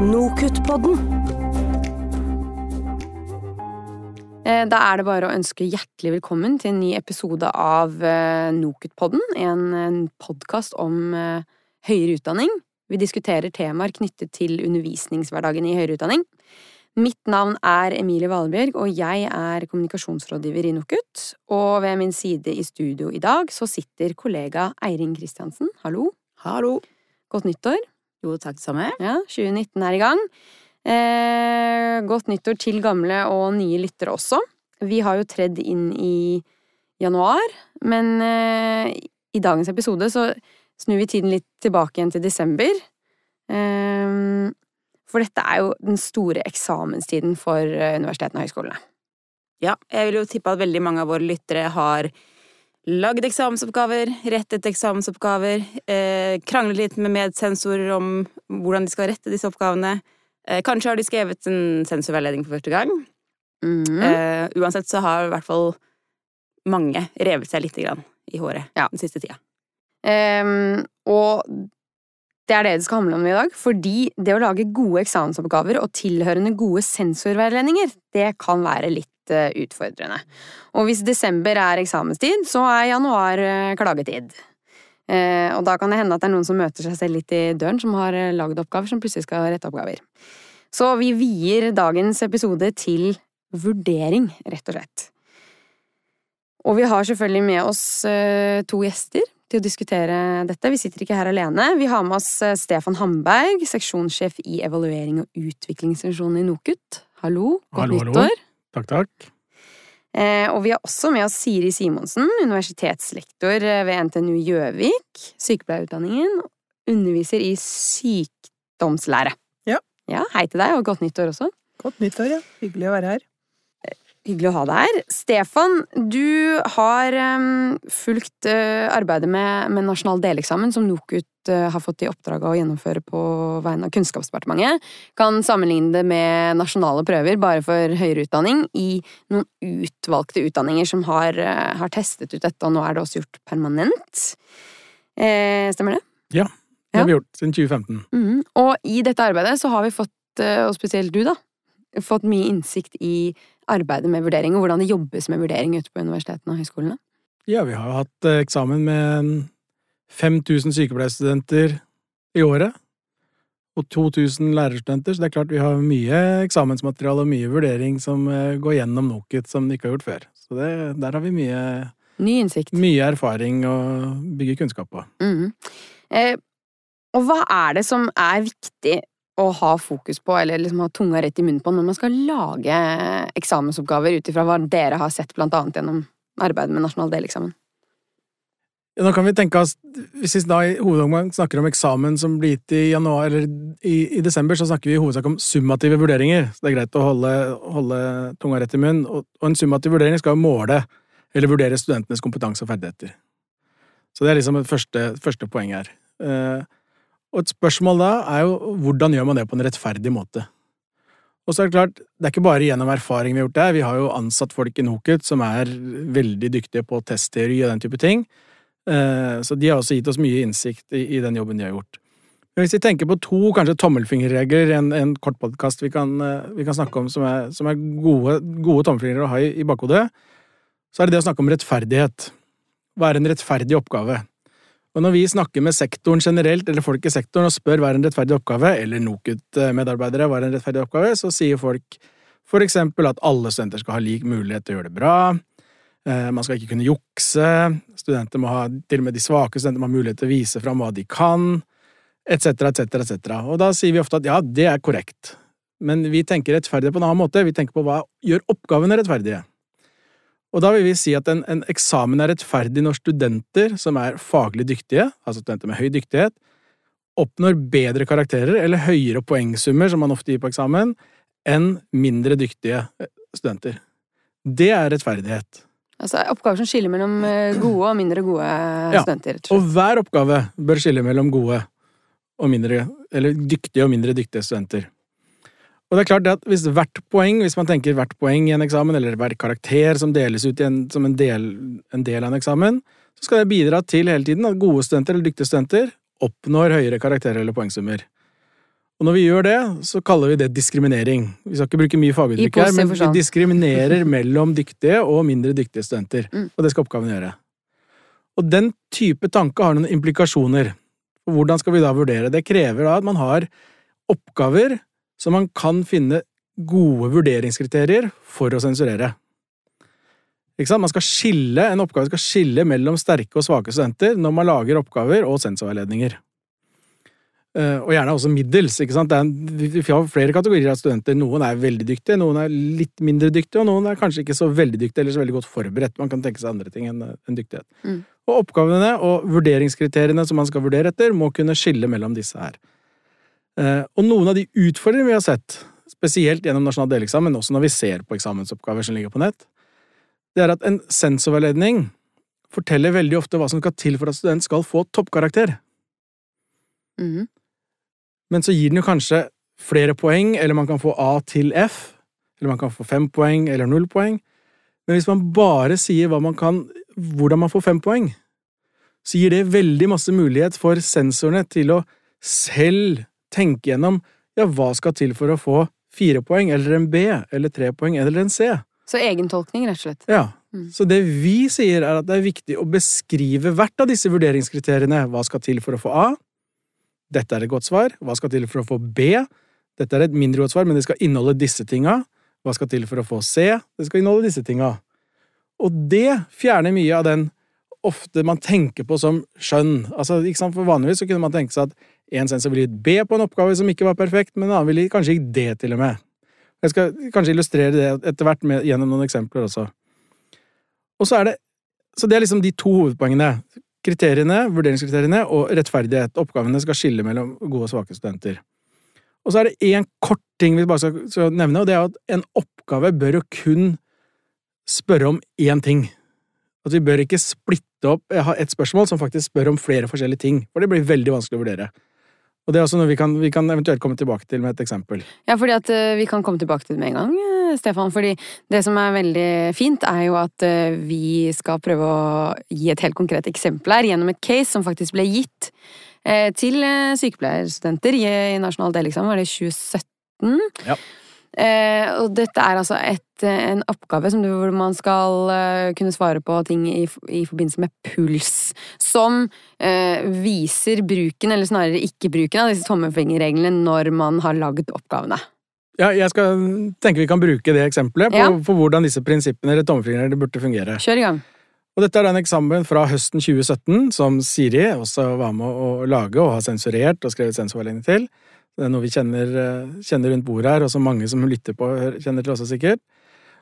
Nokutt-podden. Eh, Da er det bare å ønske hjertelig velkommen til en ny episode av eh, Nokut-podden. En, podkast om eh, høyere utdanning. Vi diskuterer temaer knyttet til undervisningshverdagen i høyere utdanning. Mitt navn er Emilie Valebjørg, og jeg er kommunikasjonsrådgiver i NOKUT. Og ved min side i studio i dag så sitter kollega Eirin Kristiansen. Hallo. Hallo. Godt nyttår. Jo, takk det samme. Ja, 2019 er i gang. Eh, godt nyttår til gamle og nye lyttere også. Vi har jo tredd inn i januar, men eh, i dagens episode så snur vi tiden litt tilbake igjen til desember. Eh, for dette er jo den store eksamenstiden for eh, universitetene og høyskolene. Ja, jeg vil jo tippe at veldig mange av våre lyttere har lagd eksamensoppgaver, rettet eksamensoppgaver, eh, kranglet litt med medsensorer om hvordan de skal rette disse oppgavene. Eh, kanskje har de skrevet en sensorveiledning for første gang. Mm. Eh, uansett så har i hvert fall mange revet seg lite grann i håret Ja. den siste tida. Um, og det er det det skal handle om i dag, fordi det å lage gode eksamensoppgaver og tilhørende gode sensorveiledninger, det kan være litt eh, utfordrende. Og hvis desember er eksamenstid, så er januar eh, klagetid. Eh, og da kan det hende at det er noen som møter seg selv litt i døren, som har lagd oppgaver, som plutselig skal rette oppgaver. Så vi vier dagens episode til vurdering, rett og slett. Og vi har selvfølgelig med oss to gjester til å diskutere dette. Vi sitter ikke her alene. Vi har med oss Stefan Hamberg, seksjonssjef i evaluering og utviklingsseksjonen i NOKUT. Hallo, godt Hallo, hallo. Takk, takk. Eh, og vi har også med oss Siri Simonsen, universitetslektor eh, ved NTNU Gjøvik, sykepleierutdanningen, underviser i sykdomslære. Ja. Ja, Hei til deg, og godt nyttår også. Godt nyttår, ja. Hyggelig å være her. Hyggelig å ha deg her. Stefan, du har um, fulgt uh, arbeidet med, med nasjonal deleksamen, som NOKUT uh, har fått i oppdrag å gjennomføre på vegne av Kunnskapsdepartementet. Kan sammenligne det med nasjonale prøver, bare for høyere utdanning, i noen utvalgte utdanninger som har, uh, har testet ut dette, og nå er det også gjort permanent. Eh, stemmer det? Ja. Det har vi gjort siden 2015. Mhm. Og i dette arbeidet så har vi fått, og spesielt du da, fått mye innsikt i arbeidet med vurdering, og hvordan det jobbes med vurdering ute på universitetene og høyskolene. Ja, vi har jo hatt eh, eksamen med 5000 sykepleierstudenter i året. Og 2000 lærerstudenter, så det er klart vi har mye eksamensmateriale og mye vurdering som eh, går gjennom NOKUT som de ikke har gjort før. Så det, der har vi mye, Ny innsikt. mye erfaring å bygge kunnskap på. Mm. Eh, og hva er det som er viktig å ha fokus på, eller liksom ha tunga rett i munnen på, når man skal lage eksamensoppgaver ut ifra hva dere har sett blant annet gjennom arbeidet med nasjonal deleksamen? Ja, nå kan vi tenke oss, Hvis vi da i hovedomgang snakker om eksamen som blir gitt i januar, eller i, i desember, så snakker vi i hovedsak om summative vurderinger. Så det er greit å holde, holde tunga rett i munnen. Og, og en summativ vurdering skal jo måle eller vurdere studentenes kompetanse og ferdigheter. Så det er liksom det første, første poeng her. Eh, og et spørsmål da er jo hvordan gjør man det på en rettferdig måte? Og så er det klart, det er ikke bare gjennom erfaring vi har gjort det, vi har jo ansatt folk i NOKUT som er veldig dyktige på testteori og den type ting. Eh, Så de har også gitt oss mye innsikt i, den jobben de har gjort. Men hvis vi tenker på to kanskje tommelfingerregler, en, en kort podkast vi, eh, vi kan snakke om som er, som er gode, gode tommelfingre å ha i, i bakhodet, så er det det å snakke om rettferdighet. Hva er en rettferdig oppgave? Og når vi snakker med sektoren generelt, eller folk i sektoren, og spør hva er en rettferdig oppgave, eller NOKUT-medarbeidere hva er en rettferdig oppgave, så sier folk for eksempel at alle studenter skal ha lik mulighet til å gjøre det bra, eh, man skal ikke kunne jukse, studenter må ha, til og med de svake studenter må ha mulighet til å vise fram hva de kan, etc., etc., etc. Og da sier vi ofte at ja, det er korrekt, men vi tenker rettferdig på en annen måte, vi tenker på hva gjør oppgavene rettferdige. Og da vil vi si at en, en eksamen er rettferdig når studenter som er faglig dyktige, altså studenter med høy dyktighet, oppnår bedre karakterer eller høyere poengsummer, som man ofte gir på eksamen, enn mindre dyktige eh, studenter. Det er rettferdighet. Altså oppgaver som skiller mellom eh, gode og mindre gode Ja, studenter. Ja. Og hver oppgave bør skille mellom gode og mindre, eller dyktige og mindre dyktige studenter. Og det er klart at hvis hvert poeng, hvis man tenker hvert poeng i en eksamen, eller hver karakter som deles ut i en, som en del, en del av en eksamen, så skal det bidra til hele tiden at gode studenter eller dyktige studenter oppnår høyere karakterer eller poengsummer. Og når vi gjør det, så kaller vi det diskriminering. Vi skal ikke bruke mye faguttrykk her, men vi diskriminerer mellom dyktige og mindre dyktige studenter. Mm. Og det skal oppgaven gjøre. Og den type tanke har noen implikasjoner. Hvordan skal vi da vurdere? Det krever da at man har oppgaver som man kan finne gode vurderingskriterier for å sensurere. Man skal skille, En oppgave skal skille mellom sterke og svake studenter når man lager oppgaver og sensorveiledninger. Eh, og gjerne også middels. ikke sant? Det en, vi vi har flere kategorier av studenter. Noen er veldig dyktige, noen er litt mindre dyktige, og noen er kanskje ikke så veldig dyktige eller så veldig godt forberedt. Man kan tenke seg andre ting enn enn dyktighet. Mm. Og oppgavene og vurderingskriteriene som man skal vurdere etter, må kunne skille mellom disse her. Eh, og noen av de utfordringene vi har sett, spesielt gjennom nasjonal deleksamen, men også når vi ser på eksamensoppgaver som ligger på nett, det er at en sensorveiledning forteller veldig ofte hva som skal til for at student skal få toppkarakter. Mm. Men så gir den jo kanskje flere poeng, eller man kan få A til F, eller man kan få fem poeng eller null poeng. Men hvis man bare sier hva man kan, hvordan man får fem poeng, så gir det veldig masse mulighet for sensorene til å selv tenke gjennom ja, hva skal til for å få fire poeng, eller en B, eller tre poeng, eller en C. Så egentolkning, rett og slett. Ja, Mm. Så det vi sier, er at det er viktig å beskrive hvert av disse vurderingskriteriene. Hva skal til for å få A? Dette er et godt svar. Hva skal til for å få B? Dette er et mindre godt svar, men det skal inneholde disse tinga. Hva skal til for å få C? Det skal inneholde disse tinga. Og det fjerner mye av den ofte man tenker på som skjønn. Altså, ikke sant? For vanligvis så kunne man tenke seg at en sensor ville gitt B på en oppgave som ikke var perfekt, men en annen ville kanskje gitt D til og med. Jeg skal kanskje illustrere det etter hvert med, gjennom noen eksempler også. Og så er det Så det er liksom de to hovedpoengene. Kriteriene, vurderingskriteriene og rettferdighet. Oppgavene skal skille mellom gode og svake studenter. Og så er det én kort ting vi bare skal, skal nevne, og det er at en oppgave bør jo kun spørre om én ting. At vi bør ikke splitte opp, ha ett spørsmål som faktisk spør om flere forskjellige ting, for det blir veldig vanskelig å vurdere. Og det er også noe vi kan, vi kan eventuelt komme tilbake til med et eksempel. Ja, fordi at eh, vi kan komme tilbake til det med en gang, eh, Stefan. Fordi det som er veldig fint, er jo at eh, vi skal prøve å gi et helt konkret eksempel her gjennom et case som faktisk ble gitt til sykepleierstudenter i, nasjonal deleksamen, var det i 2017? Ja. Eh, og dette er altså et, eh, en oppgave som du, hvor man skal eh, kunne svare på ting i, i forbindelse med puls, som eh, viser bruken, eller snarere ikke bruken, av disse tommelfingerreglene når man har lagd oppgavene. Ja, jeg skal tenker vi kan bruke det eksempelet på, Ja. på hvordan disse prinsippene eller tommelfingrene burde fungere. Kjør i gang. Og dette er en eksamen fra høsten 2017 som Siri også var med å lage og har sensurert og skrevet sensorveiledning til. Det er noe vi kjenner, eh, kjenner rundt bordet her, og som mange som lytter på, kjenner til også sikkert.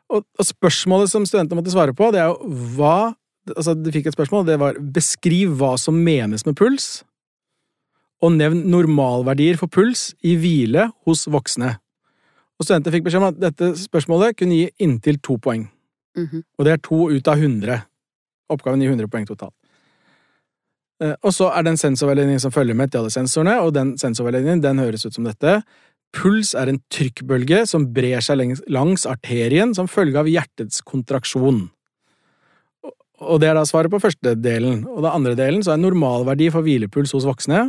Og, og spørsmålet som studentene måtte svare på, det er jo hva Altså, de fikk et spørsmål, det var beskriv hva som menes med puls, og nevn normalverdier for puls i hvile hos voksne. Og studentene fikk beskjed om at dette spørsmålet kunne gi inntil to poeng. Mhm. Og det er to ut av 100. Oppgaven gir 100 poeng totalt. Eh, Og så er det en sensorveiledning som følger med til alle sensorene, og den sensorveiledningen den høres ut som dette. Puls er en trykkbølge som brer seg langs, langs arterien som følge av hjertets kontraksjon. Og det er da svaret på første delen. Og den andre delen så er normalverdi for hvilepuls hos voksne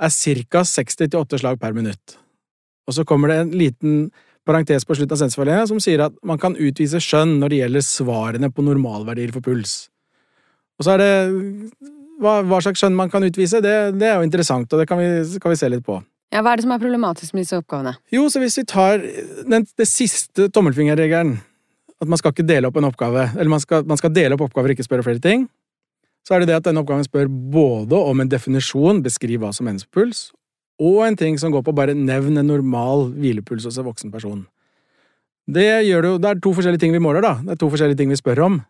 er ca. 60-8 slag per minutt. Og så kommer det en liten parentes på slutten av sensorveiledningen som sier at man kan utvise skjønn når det gjelder svarene på normalverdier for puls. Og så er det hva, hva slags skjønn man kan utvise, det, det er jo interessant, og det kan vi, kan vi se litt på. Ja, Hva er det som er problematisk med disse oppgavene? Jo, så hvis vi tar den, den siste tommelfingerregelen, at man skal ikke dele opp en oppgave, eller man skal, man skal dele opp oppgaver, og ikke spørre flere ting, så er det det at denne oppgaven spør både om en definisjon, beskriv hva som menes med puls, og en ting som går på bare nevn en normal hvilepuls hos en voksen person. Det gjør det jo, det er to forskjellige ting vi måler, da. Det er to forskjellige ting vi spør om.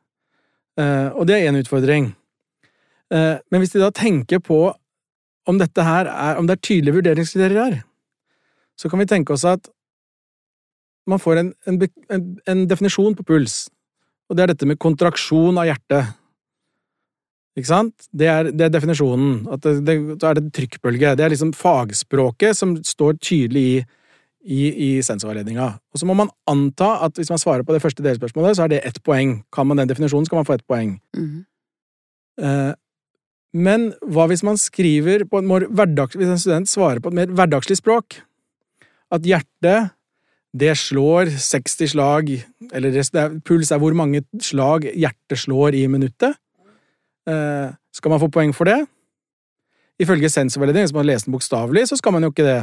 Eh, og det er én utfordring. Eh, men hvis de da tenker på om dette her er, om det er tydelige vurderingskriterier her, så kan vi tenke oss at man får en, en, en, definisjon på puls, og det er dette med kontraksjon av hjertet. Ikke sant? Det er, det er definisjonen. At det, det, så er det trykkbølge. Det er liksom fagspråket som står tydelig i, i, i sensorveiledninga. Og så må man anta at hvis man svarer på det første delspørsmålet, så er det ett poeng. Kan man den definisjonen, skal man få ett poeng. Mhm. Eh, Men hva hvis man skriver på en mer hverdags, Hvis en student svarer på et mer hverdagslig språk? At hjertet, det slår 60 slag Eller er, puls er hvor mange slag hjertet slår i minuttet. Eh, skal man få poeng for det? Ifølge sensorveiledning, hvis man leser den bokstavelig, så skal man jo ikke det.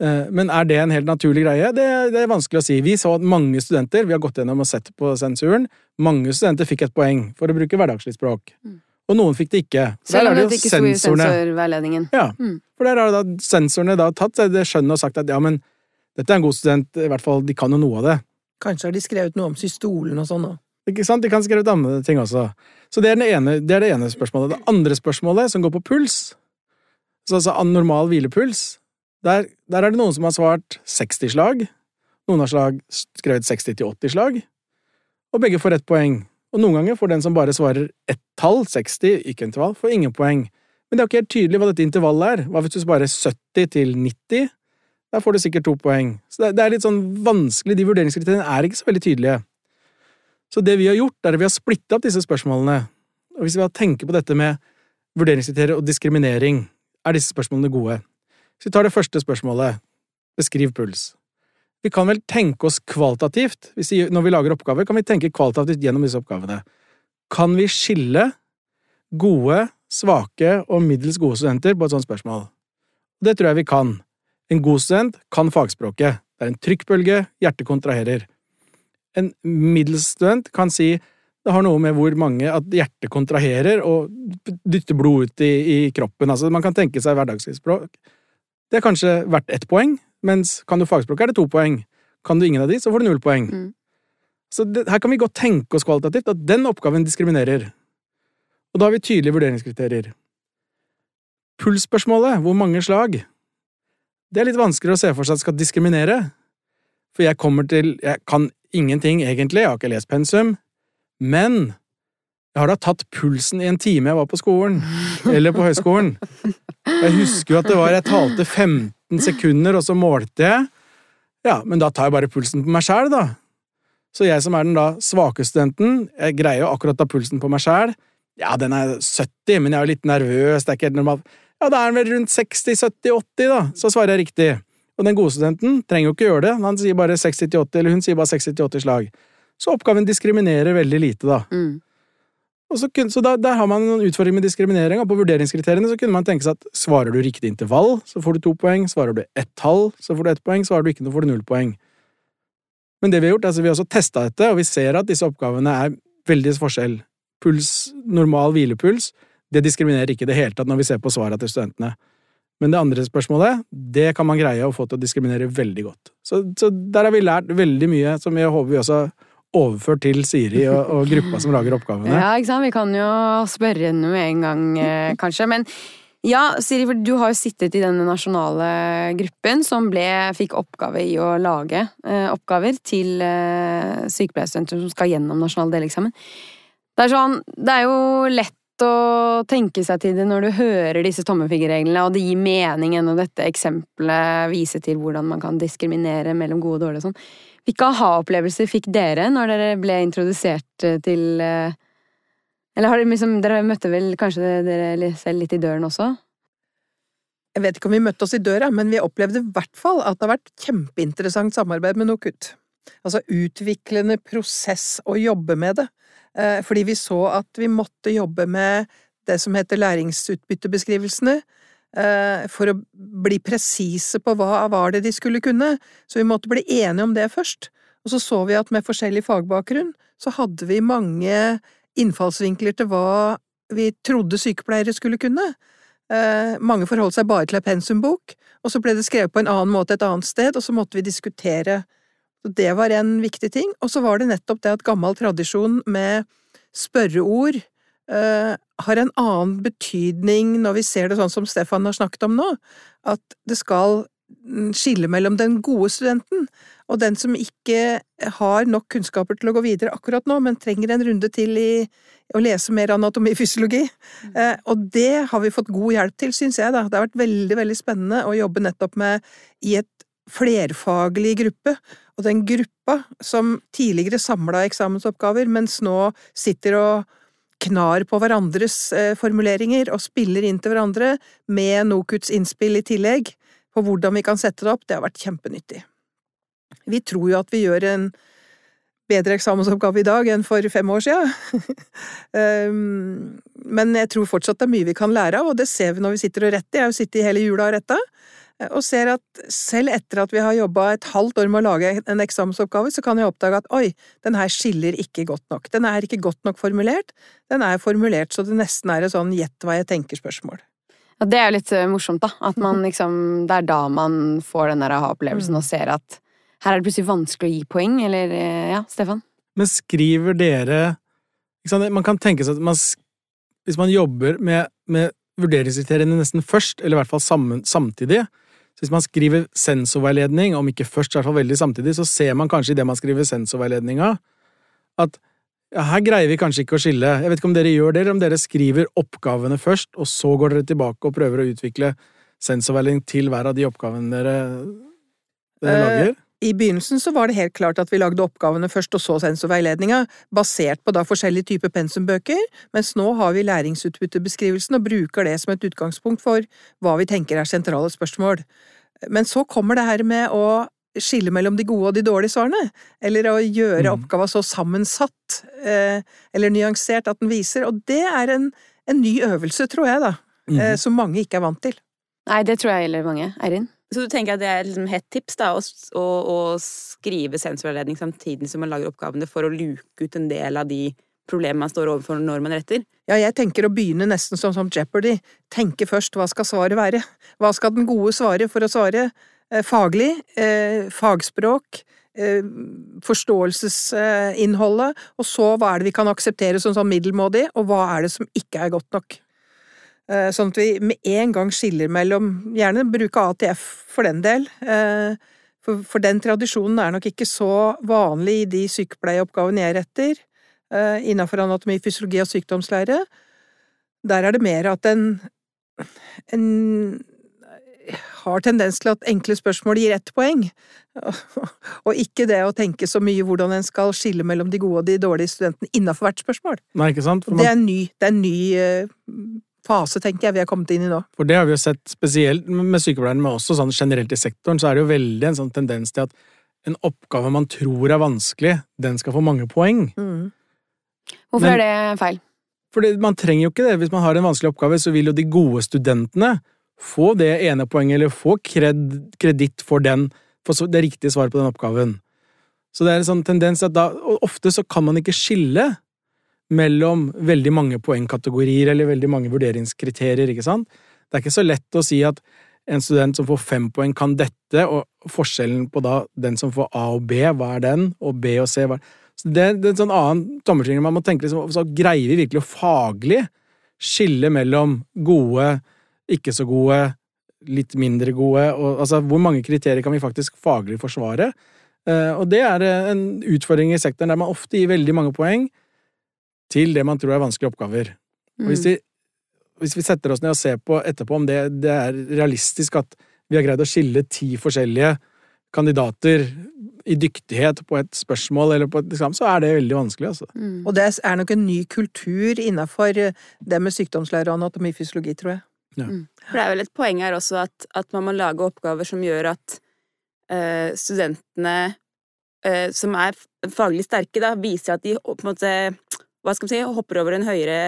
Eh, men er det en helt naturlig greie? Det, det, er vanskelig å si. Vi så at mange studenter vi har gått gjennom og sett på sensuren, mange studenter fikk et poeng for å bruke hverdagslig språk. Mm. Og noen fikk det ikke. Selv om det ikke sto i sensorveiledningen. Ja, mm. for der har da sensorene da tatt det skjønnet og sagt at ja, men dette er en god student, i hvert fall de kan jo noe av det. Kanskje har de skrevet noe om systolen og sånn òg. Ikke sant? De kan skrive ut andre ting også. Så det er, ene, det er, det ene, spørsmålet. Det andre spørsmålet, som går på puls, altså anormal hvilepuls, der, der, er det noen som har svart 60 slag. Noen har slag, skrevet 60-80 slag. Og begge får ett poeng. Og noen ganger får den som bare svarer ett tall, 60, ikke intervall, får ingen poeng. Men det er ikke helt tydelig hva dette intervallet er. Hva hvis du svarer 70 til 90? Der får du sikkert to poeng. Så det, er litt sånn vanskelig. De vurderingskriteriene er ikke så veldig tydelige. Så det vi har gjort, er at vi har splitta opp disse spørsmålene. Og hvis vi tenker på dette med vurderingskriterier og diskriminering, er disse spørsmålene gode. Så vi tar det første spørsmålet. Beskriv puls. Vi kan vel tenke oss kvalitativt, når vi lager oppgaver, kan vi tenke kvalitativt gjennom disse oppgavene. Kan vi skille gode, svake og middels gode studenter på et sånt spørsmål? Det tror jeg vi kan. En god student kan fagspråket. Det er en trykkbølge, hjertet kontraherer en middels student kan si det har noe med hvor mange at hjertet kontraherer og dytter blod ut i, i kroppen. Altså, man kan tenke seg hverdagslivsspråk. Det er kanskje verdt ett poeng, mens kan du fagspråk, er det to poeng. Kan du ingen av de, så får du null poeng. Mm. Så det, her kan vi godt tenke oss kvalitativt at den oppgaven diskriminerer. Og da har vi tydelige vurderingskriterier. Pulsspørsmålet, hvor mange slag, det er litt vanskeligere å se for seg at skal diskriminere. For jeg kommer til Jeg kan ingenting, egentlig, jeg har ikke lest pensum, men jeg har da tatt pulsen i en time jeg var på skolen, eller på høyskolen. Jeg husker jo at det var Jeg talte 15 sekunder, og så målte jeg. Ja, men da tar jeg bare pulsen på meg sjæl, da. Så jeg som er den da svake studenten, jeg greier jo akkurat ta pulsen på meg sjæl. Ja, den er 70, men jeg er jo litt nervøs, det er ikke helt normalt. Ja, da er den vel rundt 60-70-80, da. Så svarer jeg riktig. Og den gode studenten trenger jo ikke gjøre det, han sier bare 60-80, eller hun sier bare 60-80 slag. Så oppgaven diskriminerer veldig lite, da. Mm. Så, så da, der har man noen utfordringer med diskriminering, og på vurderingskriteriene så kunne man tenke seg at svarer du riktig intervall, så får du to poeng, svarer du ett tall, så får du ett poeng, svarer du ikke noe, får du null poeng. Men det vi har gjort, altså vi har også testa dette, og vi ser at disse oppgavene er veldig forskjell. Puls, normal hvilepuls, det diskriminerer ikke i det hele tatt når vi ser på svarene til studentene. Men det andre spørsmålet, det kan man greie å få til å diskriminere veldig godt. Så, så der har vi lært veldig mye som jeg håper vi også overført til Siri og, og, gruppa som lager oppgavene. Ja, ikke sant. Vi kan jo spørre henne med en gang, eh, kanskje. Men ja, Siri, for du har jo sittet i denne nasjonale gruppen som ble, fikk oppgave i å lage eh, oppgaver til eh, sykepleierstudenter som skal gjennom nasjonal deleksamen. Det er sånn, det er jo lett å tenke seg til det når du hører disse tommefingerreglene, og det gir mening gjennom dette eksempelet viser til hvordan man kan diskriminere mellom gode og dårlige og sånn. Hvilke aha-opplevelser fikk dere når dere ble introdusert eh, til eh, Eller har dere liksom Dere møtte vel kanskje dere selv litt i døren også? Jeg vet ikke om vi møtte oss i døra, men vi opplevde i hvert fall at det har vært kjempeinteressant samarbeid med NOKUT. Altså utviklende prosess å jobbe med det. Eh, fordi vi så at vi måtte jobbe med det som heter læringsutbyttebeskrivelsene, for å bli presise på hva var det de skulle kunne, så vi måtte bli enige om det først. Og så så vi at med forskjellig fagbakgrunn så hadde vi mange innfallsvinkler til hva vi trodde sykepleiere skulle kunne. Eh, mange forholdt seg bare til ei pensumbok, og så ble det skrevet på en annen måte et annet sted, og så måtte vi diskutere så det var en viktig ting. Og så var det nettopp det at gammel tradisjon med spørreord har en annen betydning når vi ser det sånn som Stefan har snakket om nå, at det skal mm, skille mellom den gode studenten og den som ikke har nok kunnskaper til å gå videre akkurat nå, men trenger en runde til i å lese mer anatomifysiologi. Mm. Uh, og det har vi fått god hjelp til, syns jeg. da. Det har vært veldig, veldig spennende å jobbe nettopp med i et flerfaglig gruppe, og den gruppa som tidligere samla eksamensoppgaver, mens nå sitter og knar på hverandres eh, formuleringer og spiller inn til hverandre, med NOKUTs innspill i tillegg, på hvordan vi kan sette det opp, det har vært kjempenyttig. Vi tror jo at vi gjør en bedre eksamensoppgave i dag enn for fem år siden. um, men jeg tror fortsatt det er mye vi kan lære av, og det ser vi når vi sitter og retter. Jeg har jo sittet hele jula og retta, og ser at selv etter at vi har jobba et halvt år med å lage en eksamensoppgave, så kan jeg oppdage at oi, den her skiller ikke godt nok. Den er ikke godt nok formulert. Den er formulert så det nesten er et sånn gjett hva jeg tenker-spørsmål. Ja, det er jo litt eh, morsomt, da. At man liksom Det er da man får den der aha-opplevelsen og ser at her er det plutselig vanskelig å gi poeng, eller eh, ja, Stefan? Men skriver dere Man kan tenke seg at man, hvis man jobber med, med vurderingskriteriene nesten først, eller i hvert fall sammen, samtidig så Hvis man skriver sensorveiledning, om ikke først, i hvert fall veldig samtidig, så ser man kanskje i det man skriver sensorveiledninga, at ja, her greier vi kanskje ikke å skille. Jeg vet ikke om dere gjør det, eller om dere skriver oppgavene først, og så går dere tilbake og prøver å utvikle sensorveiledning til hver av de oppgavene dere, dere Eh, lager? I begynnelsen så var det helt klart at vi lagde oppgavene først og så sensorveiledninga, basert på da forskjellige typer pensumbøker, mens nå har vi læringsutbyttebeskrivelsen og bruker det som et utgangspunkt for hva vi tenker er sentrale spørsmål. Men så kommer det her med å skille mellom de gode og de dårlige svarene, eller å gjøre Mm. oppgava så sammensatt eh, eller nyansert at den viser, og det er en, en ny øvelse, tror jeg, da, eh, Mhm. som mange ikke er vant til. Nei, det tror jeg gjelder mange. Eirin? Så du tenker at det er liksom hett tips da, å, å, å skrive sensorveiledning samtidig som man lager oppgavene for å luke ut en del av de problemene man står overfor når man retter? Ja, jeg tenker å begynne nesten som, som Jeopardy. Tenke først hva skal svaret være? Hva skal den gode svare for å svare? Eh, faglig, eh, fagspråk, eh, forståelsesinnholdet, og så hva er det vi kan akseptere som sånn middelmådig, og hva er det som ikke er godt nok? Eh, sånn at vi med en gang skiller mellom Gjerne bruke ATF for den del. eh, For, for den tradisjonen er nok ikke så vanlig i de sykepleieoppgavene jeg retter eh, innenfor anatomi, fysiologi og sykdomslære. Der er det mer at en, en har tendens til at enkle spørsmål gir ett poeng, og ikke det å tenke så mye hvordan en skal skille mellom de gode og de dårlige studentene innenfor hvert spørsmål. Nei, ikke sant? For, Det er en ny, det er en ny fase, tenker jeg, vi har kommet inn i nå. for det har vi jo sett spesielt med sykepleierne, men også sånn generelt i sektoren, så er det jo veldig en sånn tendens til at en oppgave man tror er vanskelig, den skal få mange poeng. Mm. Hvorfor Men- er det feil? For man trenger jo ikke det. Hvis man har en vanskelig oppgave, så vil jo de gode studentene få det ene poenget, eller få kred, kreditt for den, for det riktige svaret på den oppgaven. Så det er en sånn tendens at da, og ofte så kan man ikke skille mellom veldig mange poengkategorier eller veldig mange vurderingskriterier, ikke sant? Det er ikke så lett å si at en student som får fem poeng kan dette, og forskjellen på da den som får A og B, hva er den, og B og C, hva er så det, det er en sånn annen tommelfinger. Man må tenke liksom, så greier vi virkelig å faglig skille mellom gode, ikke så gode, litt mindre gode, og altså hvor mange kriterier kan vi faktisk faglig forsvare? Eh, og det er en utfordring i sektoren der man ofte gir veldig mange poeng til det man tror er vanskelige oppgaver. Og hvis, Mm. vi, hvis vi setter oss ned og ser på etterpå om det, det er realistisk at vi har greid å skille ti forskjellige kandidater i dyktighet på et spørsmål eller på et eksamen, så er det veldig vanskelig, altså. Mm. Og det er nok en ny kultur innenfor eh, det med sykdomslære og anatomifysiologi, tror jeg. For det er vel et poeng her også at, at man må lage oppgaver som gjør at uh, studentene uh, som er faglig sterke, da, viser at de på en måte hva skal man si, hopper over en høyere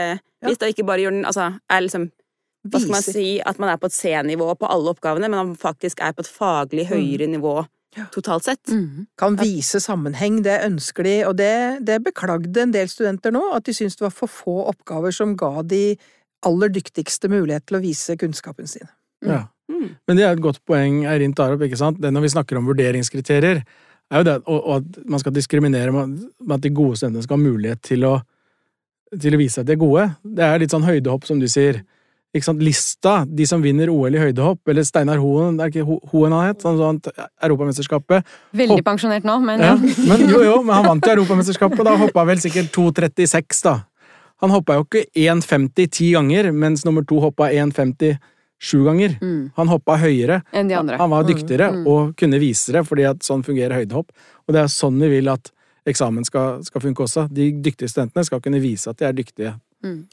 Ja. list, og ikke bare gjør den Altså er liksom Hva skal man si At man er på et C-nivå på alle oppgavene, men man faktisk er på et faglig høyere nivå totalt sett. Mm. Kan vise sammenheng, det ønsker de, og det, det beklagde en del studenter nå, at de syntes det var for få oppgaver som ga de aller dyktigste mulighet til å vise kunnskapen sin. Ja. Mm. Men det er et godt poeng Eirin tar opp, ikke sant? Det når vi snakker om vurderingskriterier, er jo det, og, og at man skal diskriminere med med at de gode studentene skal ha mulighet til å, til å vise at de er gode. Det er litt sånn høydehopp, som du sier. Lista, de som vinner OL i høydehopp, eller Steinar Hoen, det er ikke Ho- Hoen han het, sånn, sånn Europamesterskapet. Veldig Hopp. pensjonert nå, men Ja, men jo, jo, men han vant jo Europamesterskapet, da hoppa vel sikkert 2,36, da. Han hoppa jo ikke 1,50 ti ganger, mens nummer to hoppa 1,50 sju ganger. Mm. Han hoppa høyere. enn de andre. Han var dyktigere Mm. og kunne vise det, fordi at sånn fungerer høydehopp. Og det er sånn vi vil at eksamen skal, skal funke også. De dyktige studentene skal kunne vise at de er dyktige Mm.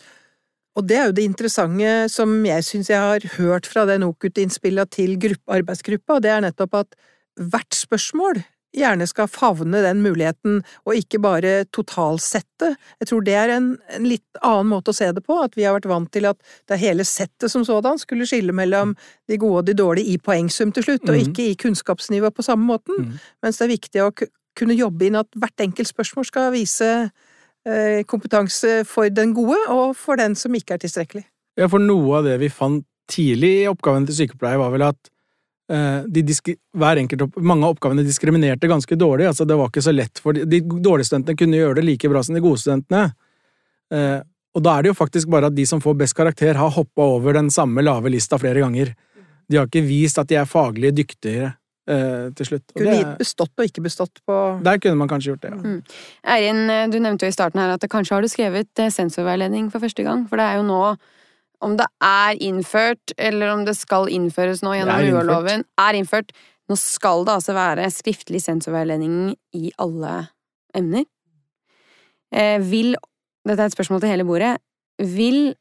Og det er jo det interessante som jeg syns jeg har hørt fra den NOKUT-innspilla til gruppe, arbeidsgruppa, det er nettopp at hvert spørsmål gjerne skal favne den muligheten, og ikke bare totalsette. Jeg tror det er en, en, litt annen måte å se det på, at vi har vært vant til at det er hele settet som sådan skulle skille mellom de gode og de dårlige i poengsum til slutt, og Mhm. ikke i kunnskapsnivå på samme måten. Mm. Mens det er viktig å kunne jobbe inn at hvert enkelt spørsmål skal vise eh, kompetanse for den gode, og for den som ikke er tilstrekkelig. Ja, for noe av det vi fant tidlig i oppgaven til sykepleier, var vel at eh, enkelt mange av oppgavene diskriminerte ganske dårlig. altså Det var ikke så lett for de, de dårlige studentene kunne gjøre det like bra som de gode studentene. Eh, og da er det jo faktisk bare at de som får best karakter, har hoppa over den samme lave lista flere ganger. De har ikke vist at de er faglig dyktigere til slutt. Kunne det, gitt bestått og ikke bestått på der kunne man kanskje gjort det, ja. Eirin, eh, du nevnte jo i starten her at kanskje har du skrevet eh, sensorveiledning for første gang, for det er jo nå om det er innført, eller om det skal innføres nå gjennom er. UH-loven, er innført. Nå skal det altså være skriftlig sensorveiledning i alle emner. Eh, vil Dette er et spørsmål til hele bordet. Vil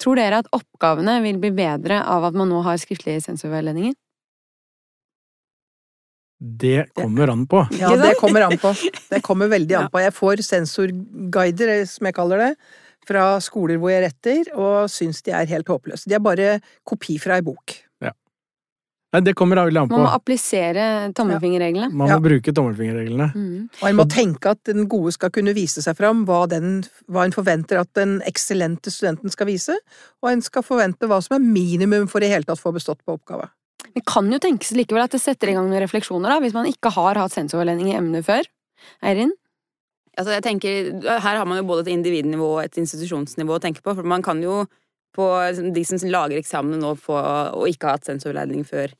Tror dere at oppgavene vil bli bedre av at man nå har skriftlige sensorveiledninger? Det kommer an på. Ja, det kommer an på. Det kommer veldig an på. Jeg får sensorguider, eh, som jeg kaller det, fra skoler hvor jeg retter, og syns de er helt håpløse. De er bare kopi fra ei bok. Nei, det kommer veldig an på. Man må applisere tommelfingerreglene. Man må Ja. bruke tommelfingerreglene. Mm. Og en må tenke at den gode skal kunne vise seg fram, hva, den, hva en forventer at den eksellente studenten skal vise, og en skal forvente hva som er minimum for i hele tatt få bestått på oppgave. Det kan jo tenkes likevel at det setter i gang noen refleksjoner, da, hvis man ikke har hatt sensorveiledning i emnet før. Eirin? Altså, jeg tenker, her har man jo både et individnivå og et institusjonsnivå å tenke på. For man kan jo på liksom, de som lager eksamen nå på, og ikke har hatt sensorveiledning før,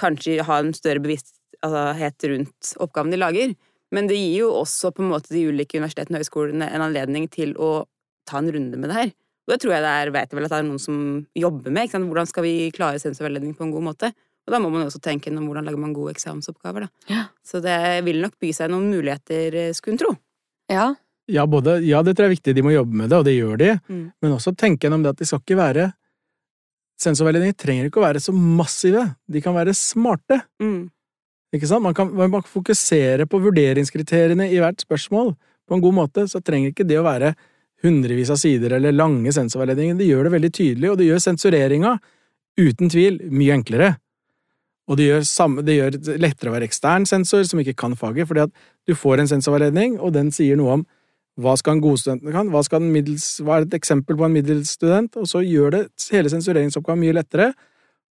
kanskje ha en større bevissthet rundt oppgaven de lager. Men det gir jo også på en måte de ulike universitetene og høyskolene en anledning til å ta en runde med det her. Og det tror jeg det er, vet jeg vel at det er noen som jobber med. Ikke sant? Hvordan skal vi klare sensorveiledning på en god måte? Og da må man jo også tenke gjennom hvordan lager man gode eksamensoppgaver, da. Ja. Så det vil nok by seg noen muligheter, eh, skulle en tro. Ja. Ja, både, ja, det tror jeg er viktig. De må jobbe med det, og det gjør de. Mm. Men også tenke gjennom det at de skal ikke være Sensorveiledninger trenger ikke å være så massive. De kan være smarte. Mm. Ikke sant? Man kan, man kan fokusere på vurderingskriteriene i hvert spørsmål på en god måte. Så trenger ikke det å være hundrevis av sider eller lange sensorveiledninger. Det gjør det veldig tydelig, og det gjør sensureringa uten tvil mye enklere. Og det gjør, samme, det gjør lettere å være ekstern sensor som ikke kan faget, fordi at du får en sensorveiledning, og den sier noe om hva skal en godstudent kan, hva, skal en middels, hva er et eksempel på en middels student, og så gjør det hele sensureringsoppgaven mye lettere,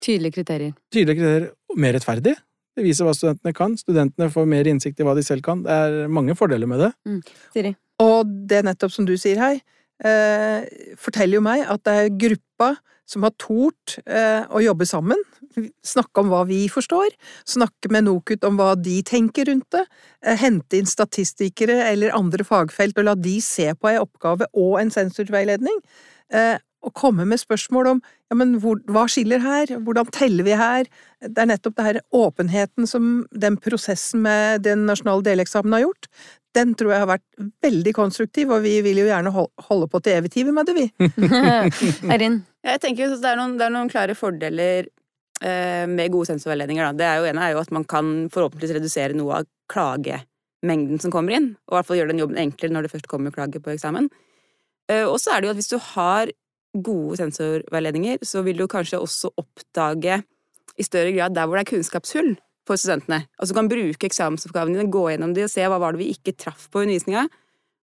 Tydelige kriterier. Tydelige kriterier, og mer rettferdig. Det viser hva studentene kan, studentene får mer innsikt i hva de selv kan. Det er mange fordeler med det. Siri. Og det nettopp som du sier her, eh, forteller jo meg at det er gruppa som har tort eh, å jobbe sammen, snakke om hva vi forstår, snakke med NOKUT om hva de tenker rundt det, eh, hente inn statistikere eller andre fagfelt og la de se på ei oppgave og en sensorveiledning, og komme med spørsmål om ja, men hvor, hva skiller her, hvordan teller vi her? Det er nettopp det her åpenheten som den prosessen med den nasjonale deleksamen har gjort, den tror jeg har vært veldig konstruktiv, og vi vil jo gjerne holde på til evig tid med det, vi. Eirin. Ja, Jeg tenker at det er noen, det er noen klare fordeler eh, med gode sensorveiledninger. Da. Det er jo ene er jo at man kan forhåpentligvis redusere noe av klagemengden som kommer inn, og i hvert fall gjøre den jobben enklere når det først kommer klage på eksamen. Eh, og så er det jo at hvis du har gode sensorveiledninger, så vil du kanskje også oppdage i større grad der hvor det er kunnskapshull for studentene. Altså du kan bruke eksamensoppgavene dine, gå gjennom de og se hva var det vi ikke traff på undervisninga,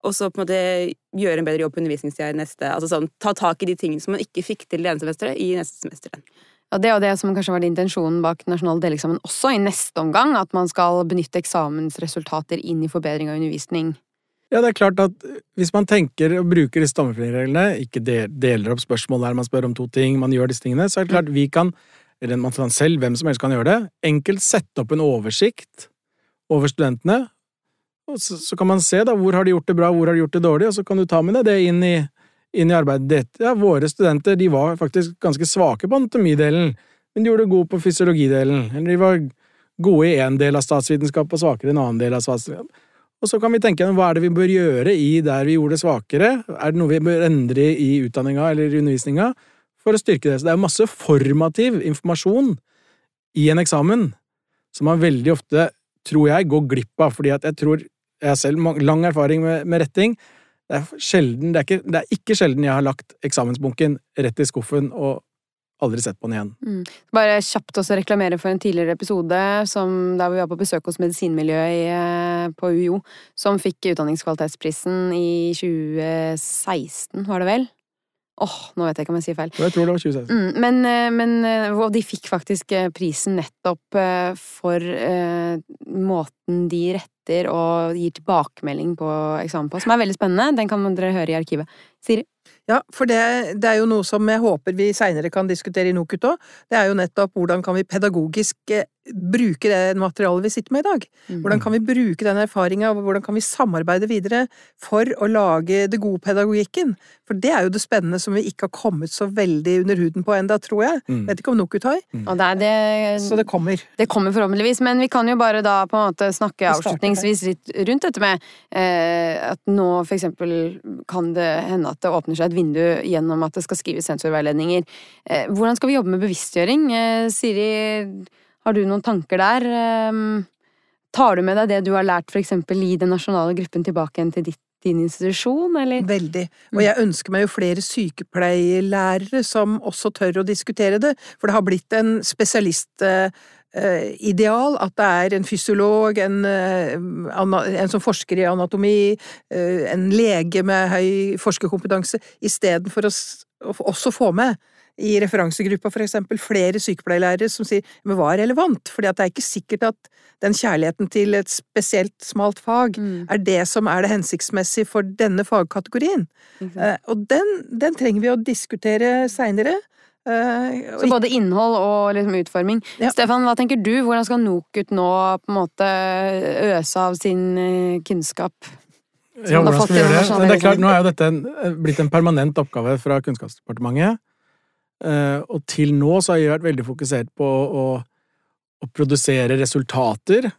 og så på en måte gjøre en bedre jobb på undervisningstida i neste Altså sånn, ta tak i de tingene som man ikke fikk til det ene semesteret, i neste semester. Ja, det og det som kanskje var intensjonen bak nasjonal deleksamen også, i neste omgang, at man skal benytte eksamensresultater inn i forbedring av undervisning. Ja, det er klart at hvis man tenker og bruker disse tommelfingerreglene, ikke deler opp spørsmål der man spør om to ting, man gjør disse tingene, så er det klart vi kan, eller man kan selv, hvem som helst kan gjøre det, enkelt sette opp en oversikt over studentene, og så, så kan man se da, hvor har de gjort det bra, hvor har de gjort det dårlig, og så kan du ta med deg det inn i, inn i arbeidet ditt. Ja, våre studenter, de var faktisk ganske svake på anatomidelen, men de gjorde det god på fysiologidelen, eller de var gode i en del av statsvitenskap og svakere i en annen del av statsvitenskap. Og så kan vi tenke hva er det vi bør gjøre i der vi gjorde det svakere? Er det noe vi bør endre i utdanninga eller undervisninga for å styrke det? Så det er masse formativ informasjon i en eksamen som man veldig ofte, tror jeg, går glipp av, fordi at jeg tror Jeg har selv lang erfaring med, med retting. Det er, sjelden, det, er ikke, det er ikke sjelden jeg har lagt eksamensbunken rett i skuffen og aldri sett på den igjen. Mm. Bare kjapt også reklamere for en tidligere episode som, der vi var på besøk hos medisinmiljøet eh, på UiO, som fikk Utdanningskvalitetsprisen i 2016, var det vel? Åh, oh, nå vet jeg ikke om jeg sier feil. Jeg tror det var 2016. Mm, men, eh, men, eh, og de fikk faktisk prisen nettopp for uh, måten de retter og gir tilbakemelding på eksamen på, som er veldig spennende. Den kan dere høre i arkivet. Siri? Ja, for det, det, er jo noe som jeg håper vi seinere kan diskutere i NOKUT òg. Det er jo nettopp hvordan kan vi pedagogisk eh, bruke det materialet vi sitter med i dag? Mm. Hvordan kan vi bruke den erfaringa, og hvordan kan vi samarbeide videre for å lage det gode pedagogikken? For det er jo det spennende som vi ikke har kommet så veldig under huden på enda, tror jeg. Mm. Vet ikke om Nokutai. har. Mm. Det det, så det kommer. Det kommer forhåpentligvis, men vi kan jo bare da på en måte snakke avslutningsvis litt rundt dette med eh, at nå for eksempel kan det hende at det åpner seg et vindu gjennom at det skal skrives sensorveiledninger. Eh, hvordan skal vi jobbe med bevisstgjøring? Eh, Siri, har du noen tanker der? Eh, tar du med deg det du har lært for eksempel i den nasjonale gruppen tilbake igjen til ditt din institusjon, eller? Veldig. Og jeg ønsker meg jo flere sykepleierlærere som også tør å diskutere det, for det har blitt en spesialist Eh, ideal at det er en fysiolog, en, eh, en, som forsker i anatomi, eh, en lege med høy forskerkompetanse, istedenfor å også få med i referansegruppa for eksempel flere sykepleierlærere som sier men hva er relevant, fordi det er ikke sikkert at den kjærligheten til et spesielt smalt fag mm. er det som er det hensiktsmessige for denne fagkategorien. Mm. og den, den, trenger vi å diskutere seinere. Eh, så både innhold og liksom utforming. Ja. Stefan, hva tenker du? Hvordan skal NOKUT nå på en måte øse av sin uh, kunnskap? Ja, hvordan skal vi gjøre det? det er klart, Nå er jo dette en, blitt en permanent oppgave fra Kunnskapsdepartementet. Uh, og til nå så har jeg vært veldig fokusert på å, å produsere resultater.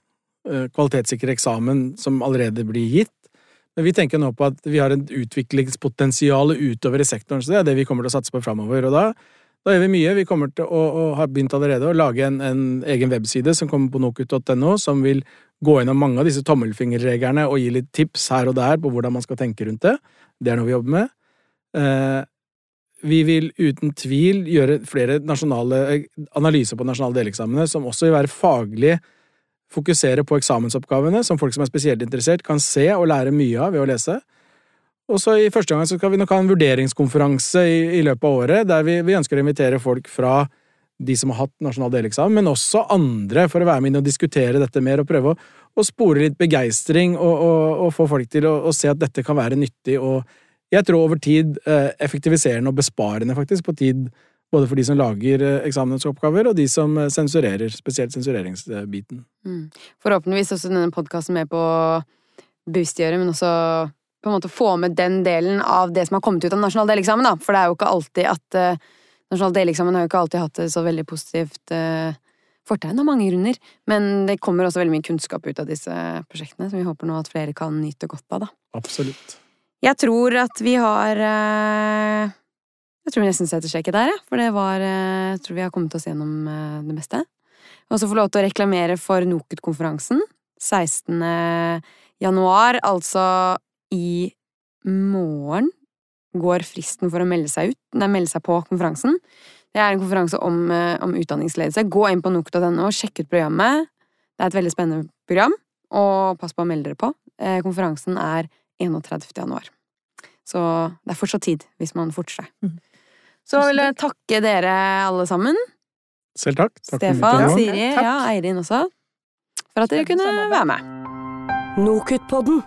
Kvalitetssikre eksamen som allerede blir gitt. Men vi tenker nå på at vi har et utviklingspotensial utover i sektoren, så det er det vi kommer til å satse på framover. Og da da gjør vi mye. Vi kommer til å, å ha begynt allerede å lage en, en egen webside som kommer på nokut.no, som vil gå gjennom mange av disse tommelfingerreglene og gi litt tips her og der på hvordan man skal tenke rundt det. Det er noe vi jobber med. Eh, vi vil uten tvil gjøre flere eh, analyser på nasjonale deleksamene, som også vil være faglig fokusere på eksamensoppgavene, som folk som er spesielt interessert, kan se og lære mye av ved å lese. Og så i første gang skal vi nok ha en vurderingskonferanse i, i løpet av året, der vi, vi, ønsker å invitere folk fra de som har hatt nasjonal deleksamen, men også andre, for å være med inn og diskutere dette mer og prøve å, å spore litt begeistring og, og, og, få folk til å, å, se at dette kan være nyttig og jeg tror over tid eh, effektiviserende og besparende, faktisk, på tid både for de som lager eh, eksamensoppgaver, og de som eh, sensurerer, spesielt sensureringsbiten. Mm. Forhåpentligvis også denne podkasten med på å bevisstgjøre, men også på en måte få med den delen av det som har kommet ut av nasjonal deleksamen, da. For det er jo ikke alltid at uh, Nasjonal deleksamen har jo ikke alltid hatt det så veldig positivt uh, fortegn av mange grunner. Men det kommer også veldig mye kunnskap ut av disse prosjektene, som vi håper nå at flere kan nyte godt av, da. Absolutt. Jeg tror at vi har uh, Jeg tror vi nesten setter streket der. For det var Jeg tror vi har kommet oss gjennom det meste. Og så få lov til å reklamere for NOKUT-konferansen 16. januar, altså i morgen går fristen for å melde seg ut, nei, melde seg på konferansen. Det er en konferanse om, eh, om utdanningsledelse. Gå inn på NOKUT.no og sjekk ut programmet. Det er et veldig spennende program, og pass på å melde dere på. Eh, konferansen er 31. januar. Så det er fortsatt tid, hvis man forter seg. Mm. Så vil jeg takke dere alle sammen. Selv takk. takk Stefan, Siri, ja, Eirin også. For at dere kunne være med. Nokutpodden.